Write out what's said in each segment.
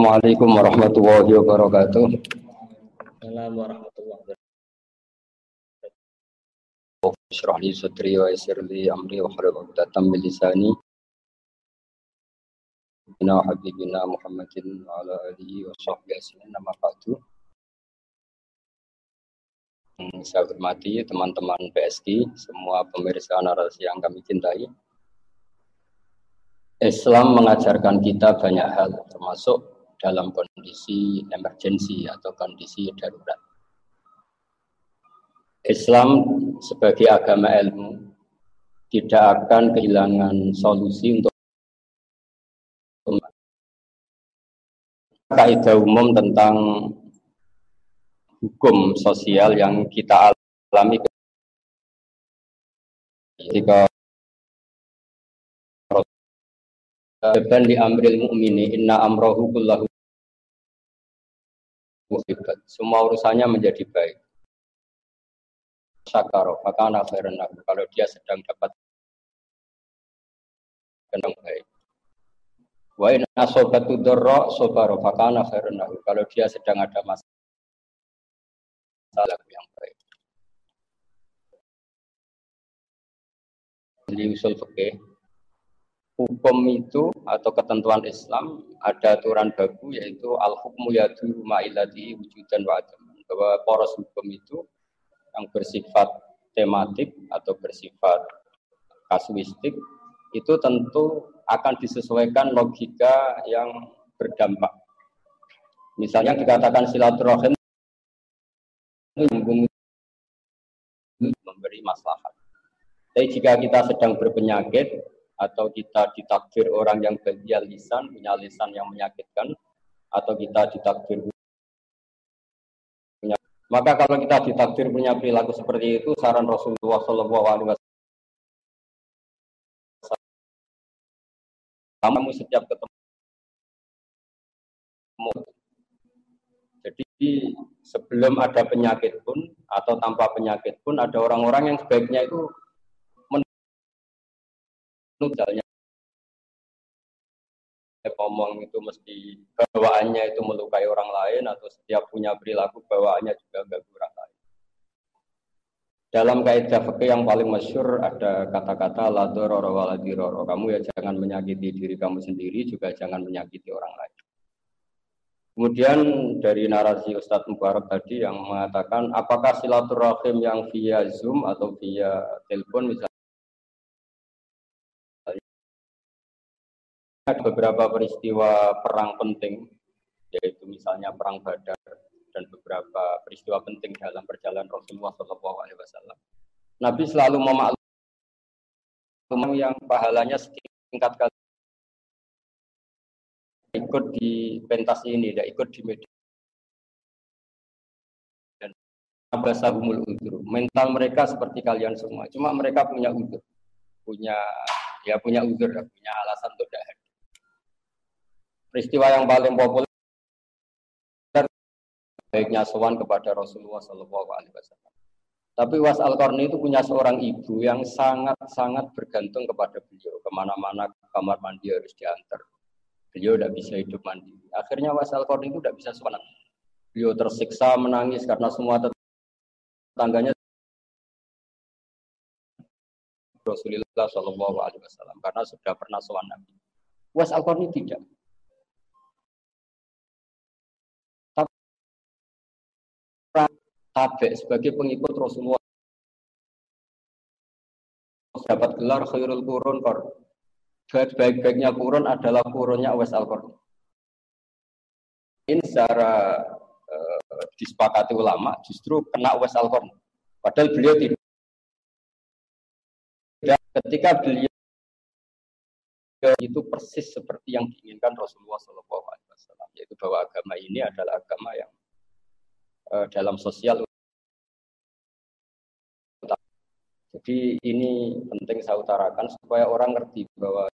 Assalamualaikum warahmatullahi wabarakatuh. Assalamualaikum warahmatullahi wabarakatuh. Ishrah li sadri wa yassir li amri wa hlul 'uqdatam min lisani. Bina habibina Muhammadin wa ala alihi wa sahbihi ajma'in. Nama ba'du. Saya hormati teman-teman PSK, semua pemirsa narasi yang kami cintai. Islam mengajarkan kita banyak hal, termasuk dalam kondisi emergensi atau kondisi darurat. Islam sebagai agama ilmu tidak akan kehilangan solusi untuk kaidah umum tentang hukum sosial yang kita alami ketika Beban di amril mu'mini inna amrohu kullahu musibat. Semua urusannya menjadi baik. Syakaro, maka khairan Kalau dia sedang dapat kenang baik. Wa in asobatu dorro sobaro, maka khairan Kalau dia sedang ada masalah yang baik. Di usul fikih hukum itu atau ketentuan Islam ada aturan baku yaitu al hukmu yadu ma'ilati wujudan wa adam. Bahwa poros hukum itu yang bersifat tematik atau bersifat kasuistik itu tentu akan disesuaikan logika yang berdampak. Misalnya dikatakan silaturahim memberi maslahat. Tapi jika kita sedang berpenyakit, atau kita ditakdir orang yang bagian lisan, punya lisan yang menyakitkan, atau kita ditakdir punya maka kalau kita ditakdir punya perilaku seperti itu, saran Rasulullah Wasallam kamu setiap ketemu jadi sebelum ada penyakit pun atau tanpa penyakit pun ada orang-orang yang sebaiknya itu misalnya ngomong itu mesti bawaannya itu melukai orang lain atau setiap punya perilaku bawaannya juga ganggu orang lain. Dalam kaidah fikih yang paling masyur ada kata-kata la dororo waladiroro. Kamu ya jangan menyakiti diri kamu sendiri, juga jangan menyakiti orang lain. Kemudian dari narasi Ustadz Mubarak tadi yang mengatakan apakah silaturahim yang via Zoom atau via telepon misalnya ada beberapa peristiwa perang penting, yaitu misalnya perang Badar dan beberapa peristiwa penting dalam perjalanan Rasulullah SAW. Nabi selalu memaklumi yang pahalanya setingkat kali ikut di pentas ini, tidak ikut di media. Dan abasahumul udur. Mental mereka seperti kalian semua. Cuma mereka punya udur. Punya ya punya udur, punya alasan untuk tidak peristiwa yang paling populer baiknya sowan kepada Rasulullah Shallallahu Alaihi Wasallam. Tapi Was Al Qarni itu punya seorang ibu yang sangat-sangat bergantung kepada beliau. Ke mana-mana kamar mandi harus diantar. Beliau tidak bisa hidup mandi. Akhirnya Was Al Qarni itu tidak bisa sowan. Beliau tersiksa menangis karena semua tetangganya Rasulullah Shallallahu Alaihi Wasallam karena sudah pernah sowan Nabi. Was Al Qarni tidak. Tabe sebagai pengikut Rasulullah dapat gelar khairul kurun kor baik-baiknya kurun adalah kurunnya Uwais al -Qarni. ini secara uh, disepakati ulama justru kena Uwais al -Qarni. padahal beliau tidak ketika beliau itu persis seperti yang diinginkan Rasulullah SAW, yaitu bahwa agama ini adalah agama yang dalam sosial. Jadi ini penting saya utarakan supaya orang ngerti bahwa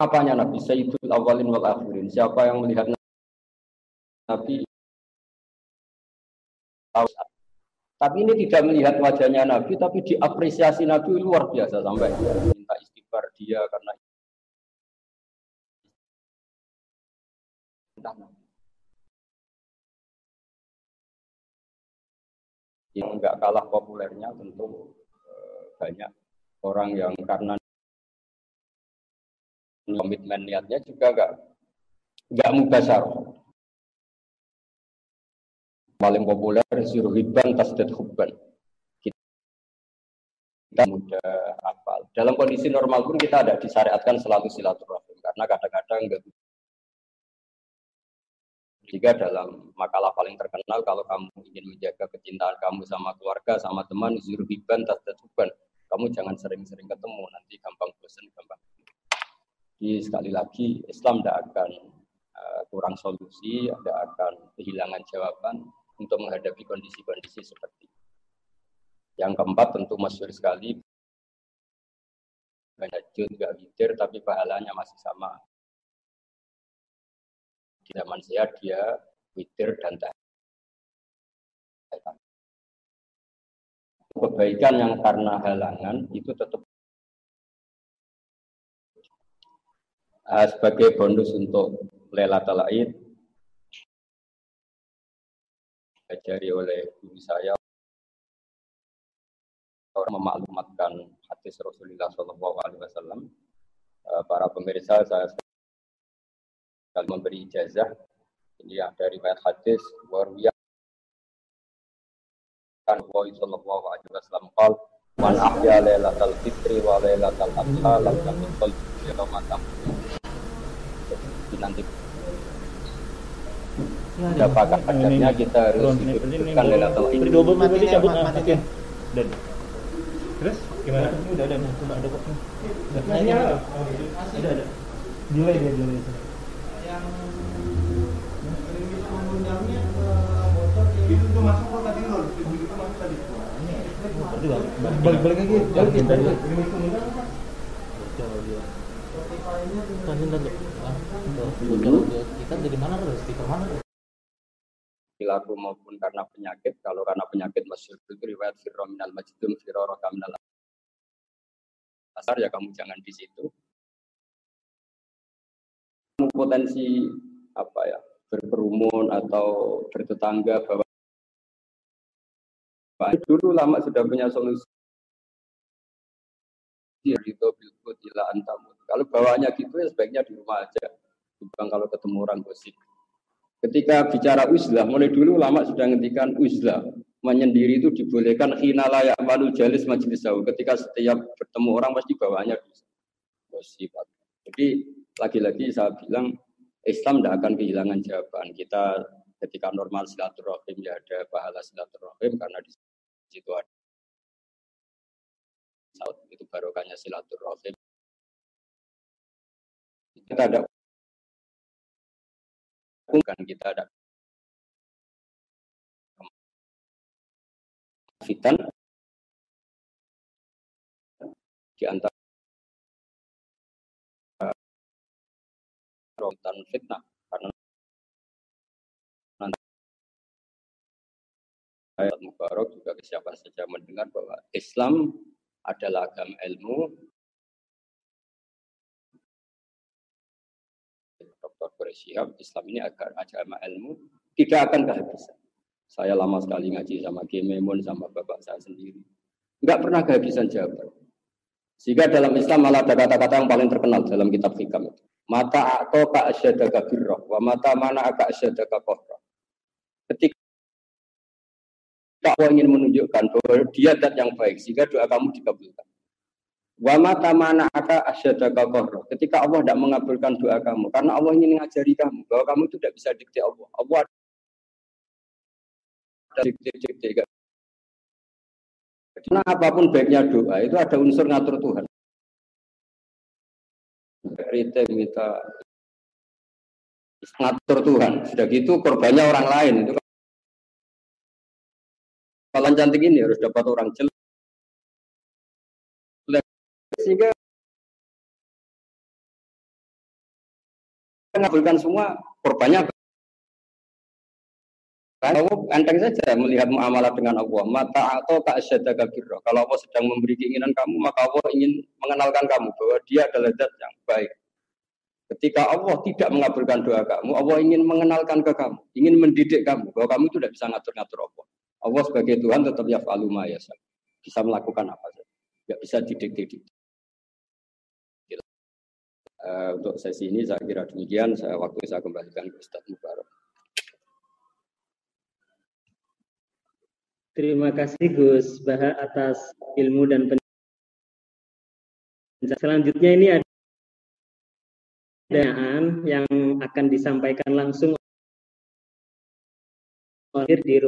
apanya Nabi Sayyidul Awalin wal Akhirin. Siapa yang melihat Nabi tapi ini tidak melihat wajahnya Nabi, tapi diapresiasi Nabi luar biasa sampai minta istighfar dia karena Yang enggak kalah populernya tentu eh, banyak orang yang karena komitmen niatnya juga enggak enggak mubasar. Paling populer Zuruhiban Tasdad Hubban. Kita mudah apal. Dalam kondisi normal pun kita ada disyariatkan selalu silaturahim karena kadang-kadang enggak jika dalam makalah paling terkenal kalau kamu ingin menjaga kecintaan kamu sama keluarga, sama teman, zurhiban, tasdatuban, kamu jangan sering-sering ketemu, nanti gampang bosan, gampang. Jadi sekali lagi Islam tidak akan uh, kurang solusi, tidak akan kehilangan jawaban untuk menghadapi kondisi-kondisi seperti ini. Yang keempat tentu masyur sekali banyak juga witir tapi pahalanya masih sama di zaman dia witir dan tahajud. Kebaikan yang karena halangan itu tetap uh, sebagai bonus untuk Lailatul Aid diajari oleh guru saya orang memaklumatkan hadis Rasulullah Shallallahu Alaihi Wasallam uh, para pemirsa saya kalau memberi ijazah. Ini ada riwayat hadis warwiya kan wa sallallahu alaihi wasallam qal man ahya lailatal fitri wa lailatal adha lam yakun qalbi ramadan nanti kadarnya kita harus hidupkan lailatul fitri? Mati dicabut mati dan terus gimana? Ini udah ada udah ada kok udah ada. ada. Delay dia delay itu itu tuh masuk kok tadi loh begitu masuk tadi. Balik balik lagi. Balik kita dari mana mana perilaku maupun karena penyakit. Kalau karena penyakit masih itu riwayat firro minal majdum firro asar ya kamu jangan di situ. Potensi apa ya berkerumun atau bertetangga bahwa dulu lama sudah punya solusi itu bilkut ila antamu. Kalau bawahnya gitu ya sebaiknya di rumah aja. Bukan kalau ketemu orang gosip. Ketika bicara uzlah, mulai dulu lama sudah ngendikan uzlah. Menyendiri itu dibolehkan hina layak malu jalis majelis jauh. Ketika setiap bertemu orang pasti bawahnya gosip. Jadi lagi-lagi saya bilang Islam tidak akan kehilangan jawaban. Kita ketika normal silaturahim ya ada pahala silaturahim karena di situ ada saat itu barokahnya silaturahim. Kita ada bukan kita ada fitan di antara dan fitnah karena nanti ayat Mubarak juga siapa saja mendengar bahwa Islam adalah agama ilmu. Dr. Quraisyihab Islam ini agama ilmu tidak akan kehabisan. Saya lama sekali ngaji sama Gememun sama bapak saya sendiri. Nggak pernah kehabisan jawaban. Sehingga dalam Islam malah ada kata-kata yang paling terkenal dalam kitab hikam itu Mata atau kak asyadaka birroh, wa mata mana kak asyadaka kohroh. Ketika Allah ingin menunjukkan bahwa dia dat yang baik, sehingga doa kamu dikabulkan. Wa mata mana aka asyadaka kohroh. Ketika Allah tidak mengabulkan doa kamu, karena Allah ingin mengajari kamu bahwa kamu itu tidak bisa dikte Allah. Allah ada dikte-dikte. Karena apa pun baiknya doa, itu ada unsur ngatur Tuhan kritik minta ngatur Tuhan. Sudah gitu korbannya orang lain itu. Kalau cantik ini harus dapat orang jelek. Sehingga mengabulkan semua korbannya kamu enteng saja melihat muamalah dengan Allah. Mata atau tak syadaka birro. Kalau Allah sedang memberi keinginan kamu, maka Allah ingin mengenalkan kamu bahwa dia adalah zat yang baik. Ketika Allah tidak mengabulkan doa kamu, Allah ingin mengenalkan ke kamu, ingin mendidik kamu bahwa kamu itu tidak bisa ngatur-ngatur Allah. Allah sebagai Tuhan tetap ya ma ya bisa melakukan apa saja, tidak bisa didikte. Uh, untuk sesi ini saya kira demikian. Saya waktu saya kembalikan ke Ustaz Mubarak. Terima kasih Gus Baha atas ilmu dan penjelasan. Selanjutnya ini ada pertanyaan yang akan disampaikan langsung oleh di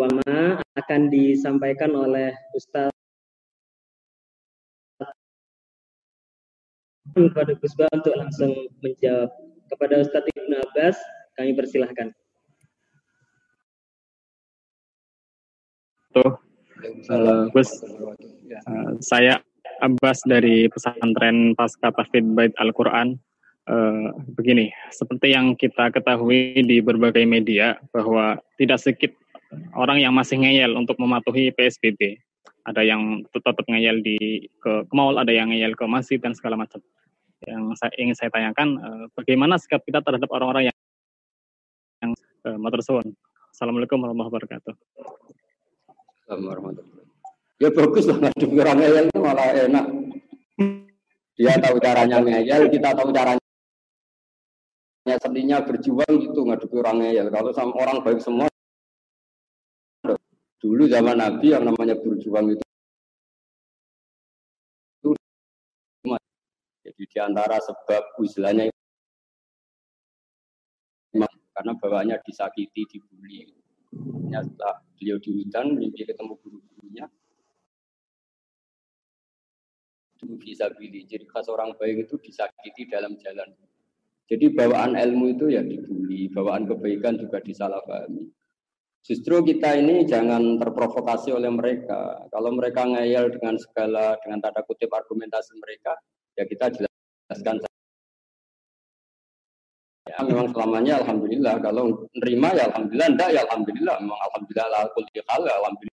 rumah akan disampaikan oleh Ustaz kepada Gus Bah untuk langsung menjawab. Kepada Ustaz Ibnu Abbas, kami persilahkan. Uh, Gus, uh, saya Abbas dari pesantren Pasca Tafid Bait Al-Quran. Uh, begini, seperti yang kita ketahui di berbagai media bahwa tidak sedikit orang yang masih ngeyel untuk mematuhi PSBB. Ada yang tetap ngeyel di ke, ke mall, ada yang ngeyel ke masjid dan segala macam yang saya ingin saya tanyakan uh, bagaimana sikap kita terhadap orang-orang yang yang uh. Assalamualaikum warahmatullahi wabarakatuh. Ya bagus lah ngadep orang ngeyel itu malah enak. Dia tahu caranya ngeyel, kita tahu caranya seninya berjuang gitu ngadepi orang ngeyel. Kalau sama orang baik semua dulu zaman Nabi yang namanya berjuang itu Jadi di antara sebab uzlanya karena bawaannya disakiti, dibully. Ternyata beliau di hutan, mimpi ketemu guru-gurunya. Itu bisa pilih. Jadi khas orang baik itu disakiti dalam jalan. Jadi bawaan ilmu itu ya dibully, bawaan kebaikan juga disalahpahami. Justru kita ini jangan terprovokasi oleh mereka. Kalau mereka ngeyel dengan segala, dengan tanda kutip argumentasi mereka, ya kita jelaskan ya memang selamanya alhamdulillah. Kalau nerima ya alhamdulillah. Enggak ya alhamdulillah. Memang alhamdulillah lah kulli hal ya alhamdulillah.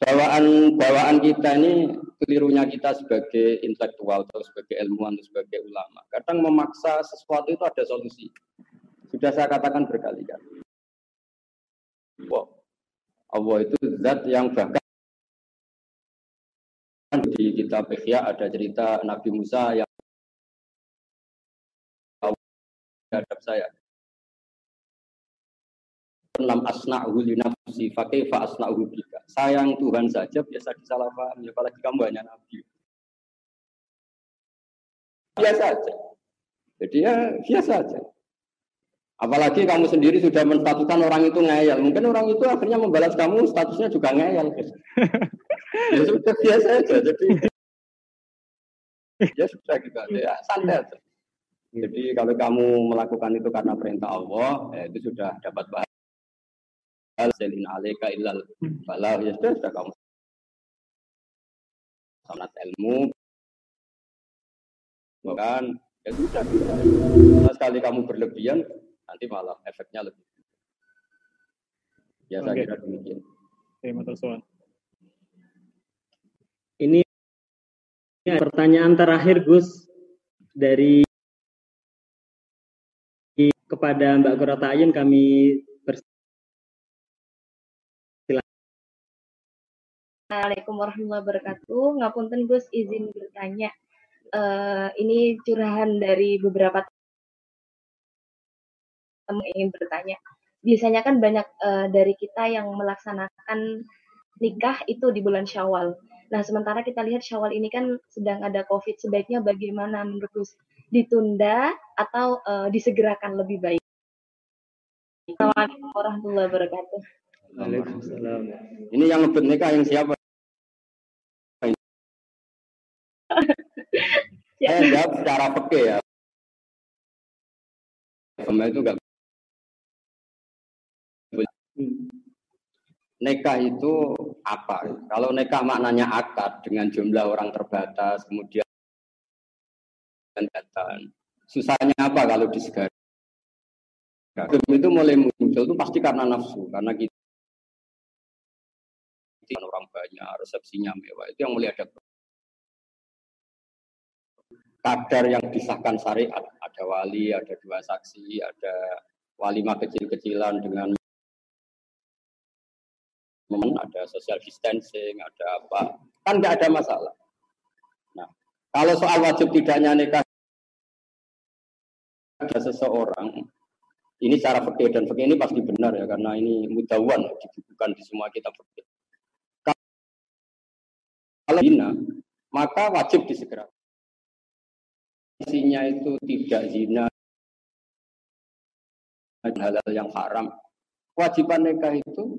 Bawaan bawaan kita ini kelirunya kita sebagai intelektual atau sebagai ilmuwan atau sebagai ulama. Kadang memaksa sesuatu itu ada solusi. Sudah saya katakan berkali-kali. Wow. Allah itu zat yang bahkan di kitab Ikhya ada cerita Nabi Musa yang terhadap saya. Enam asna'hu li nafsi fa asna'hu bika. Sayang Tuhan saja biasa disalahpahami apalagi kamu hanya nabi. Biasa saja. Jadi ya biasa saja. Apalagi kamu sendiri sudah menstatuskan orang itu ngeyel. Mungkin orang itu akhirnya membalas kamu statusnya juga ngeyel. ya sudah biasa aja. Jadi ya sudah gitu ya santai aja. Jadi kalau kamu melakukan itu karena perintah Allah, ya itu sudah dapat bahagia. Selin alika illal balah ya sudah, sudah kamu sangat ilmu bukan ya sudah, sudah. Nah, sekali kamu berlebihan nanti malah efeknya lebih. Ya saya kira demikian. Terima kasih. Ini pertanyaan terakhir Gus dari kepada Mbak Kurata Ayun kami Assalamualaikum warahmatullahi wabarakatuh. Ngapunten Gus izin bertanya. Uh, ini curahan dari beberapa teman ingin bertanya. Biasanya kan banyak uh, dari kita yang melaksanakan nikah itu di bulan Syawal. Nah, sementara kita lihat Syawal ini kan sedang ada Covid. Sebaiknya bagaimana menurut Gus? Ditunda atau uh, disegerakan lebih baik? Assalamualaikum warahmatullahi wabarakatuh. Waalaikumsalam. Ini yang ngebet nikah yang siapa? Saya jawab secara peke ya. Sama itu enggak Nekah itu apa? Kalau nekah maknanya akad dengan jumlah orang terbatas, kemudian datang. Susahnya apa kalau disegari? itu mulai muncul itu pasti karena nafsu, karena kita orang banyak, resepsinya mewah itu yang mulai ada kadar yang disahkan syariat. Ada wali, ada dua saksi, ada walimah kecil-kecilan dengan ada social distancing, ada apa, kan nggak ada masalah. Kalau soal wajib tidaknya nikah ada seseorang, ini cara fikih dan fikih ini pasti benar ya karena ini mudawan dibukukan di semua kitab fikih. Kalau zina, maka wajib disegera. Isinya itu tidak zina, halal yang haram. Kewajiban nikah itu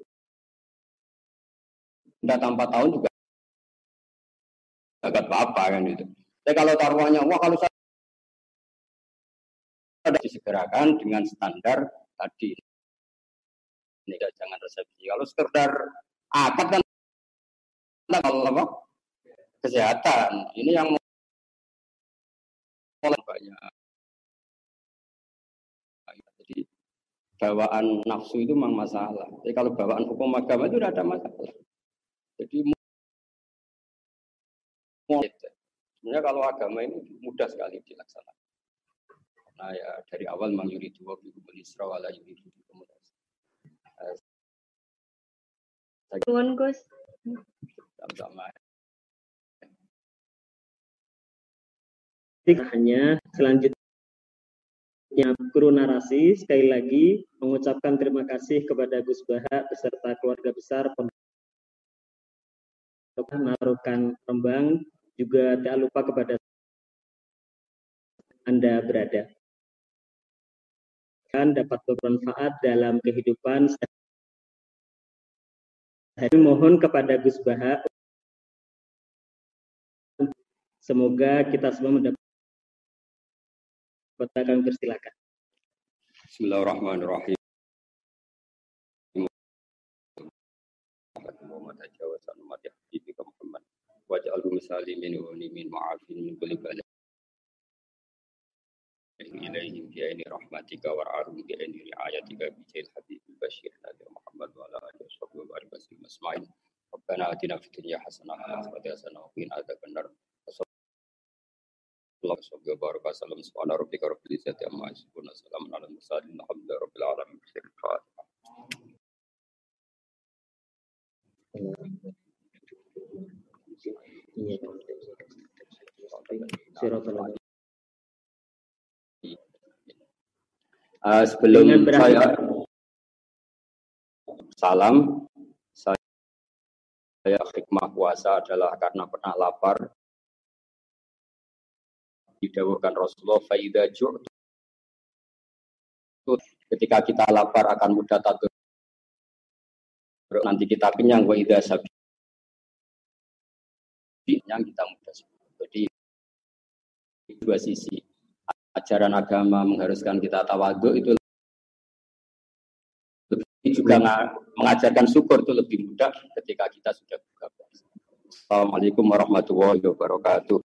tidak tanpa tahun juga agak apa-apa kan itu. Tapi kalau taruhannya, wah kalau saya ada disegerakan dengan standar tadi. Ini jangan resepsi. Kalau sekedar akad kan kalau apa? Kesehatan. Ini yang banyak. Jadi bawaan nafsu itu memang masalah. Jadi kalau bawaan hukum agama itu tidak ada masalah. Sebenarnya kalau agama ini mudah sekali dilaksanakan. Karena ya dari awal memang yuri dua bikum isra wala yuri bikum Tuan Gus. Sama-sama. hanya selanjutnya guru narasi sekali lagi mengucapkan terima kasih kepada Gus Baha beserta keluarga besar Narukan Rembang juga tak lupa kepada Anda berada dan dapat bermanfaat dalam kehidupan saya mohon kepada Gus Baha semoga kita semua mendapat kami persilakan. Bismillahirrahmanirrahim. waj'alhu misali min wani min ma'afin min kulli balad ilaihim bi aini rahmatika war'ahum bi aini riayatika bi jail habib bashir nabi Muhammad wa ala alihi wa sahbihi wa barik asma'in Rabbana atina fid dunya hasanah wa akhirati hasanah wa qina Allah subhanahu wa rabbika rabbil izzati amma yasifun rabbil alamin Uh, sebelum saya salam, saya, saya hikmah puasa adalah karena pernah lapar. Didawuhkan Rasulullah, Faidah ketika kita lapar akan mudah tatur. Nanti kita kenyang, wa idha sabi yang kita mudah Jadi dua sisi ajaran agama mengharuskan kita tawadhu itu juga mengajarkan syukur itu lebih mudah ketika kita sudah buka puasa. Assalamualaikum warahmatullahi wabarakatuh.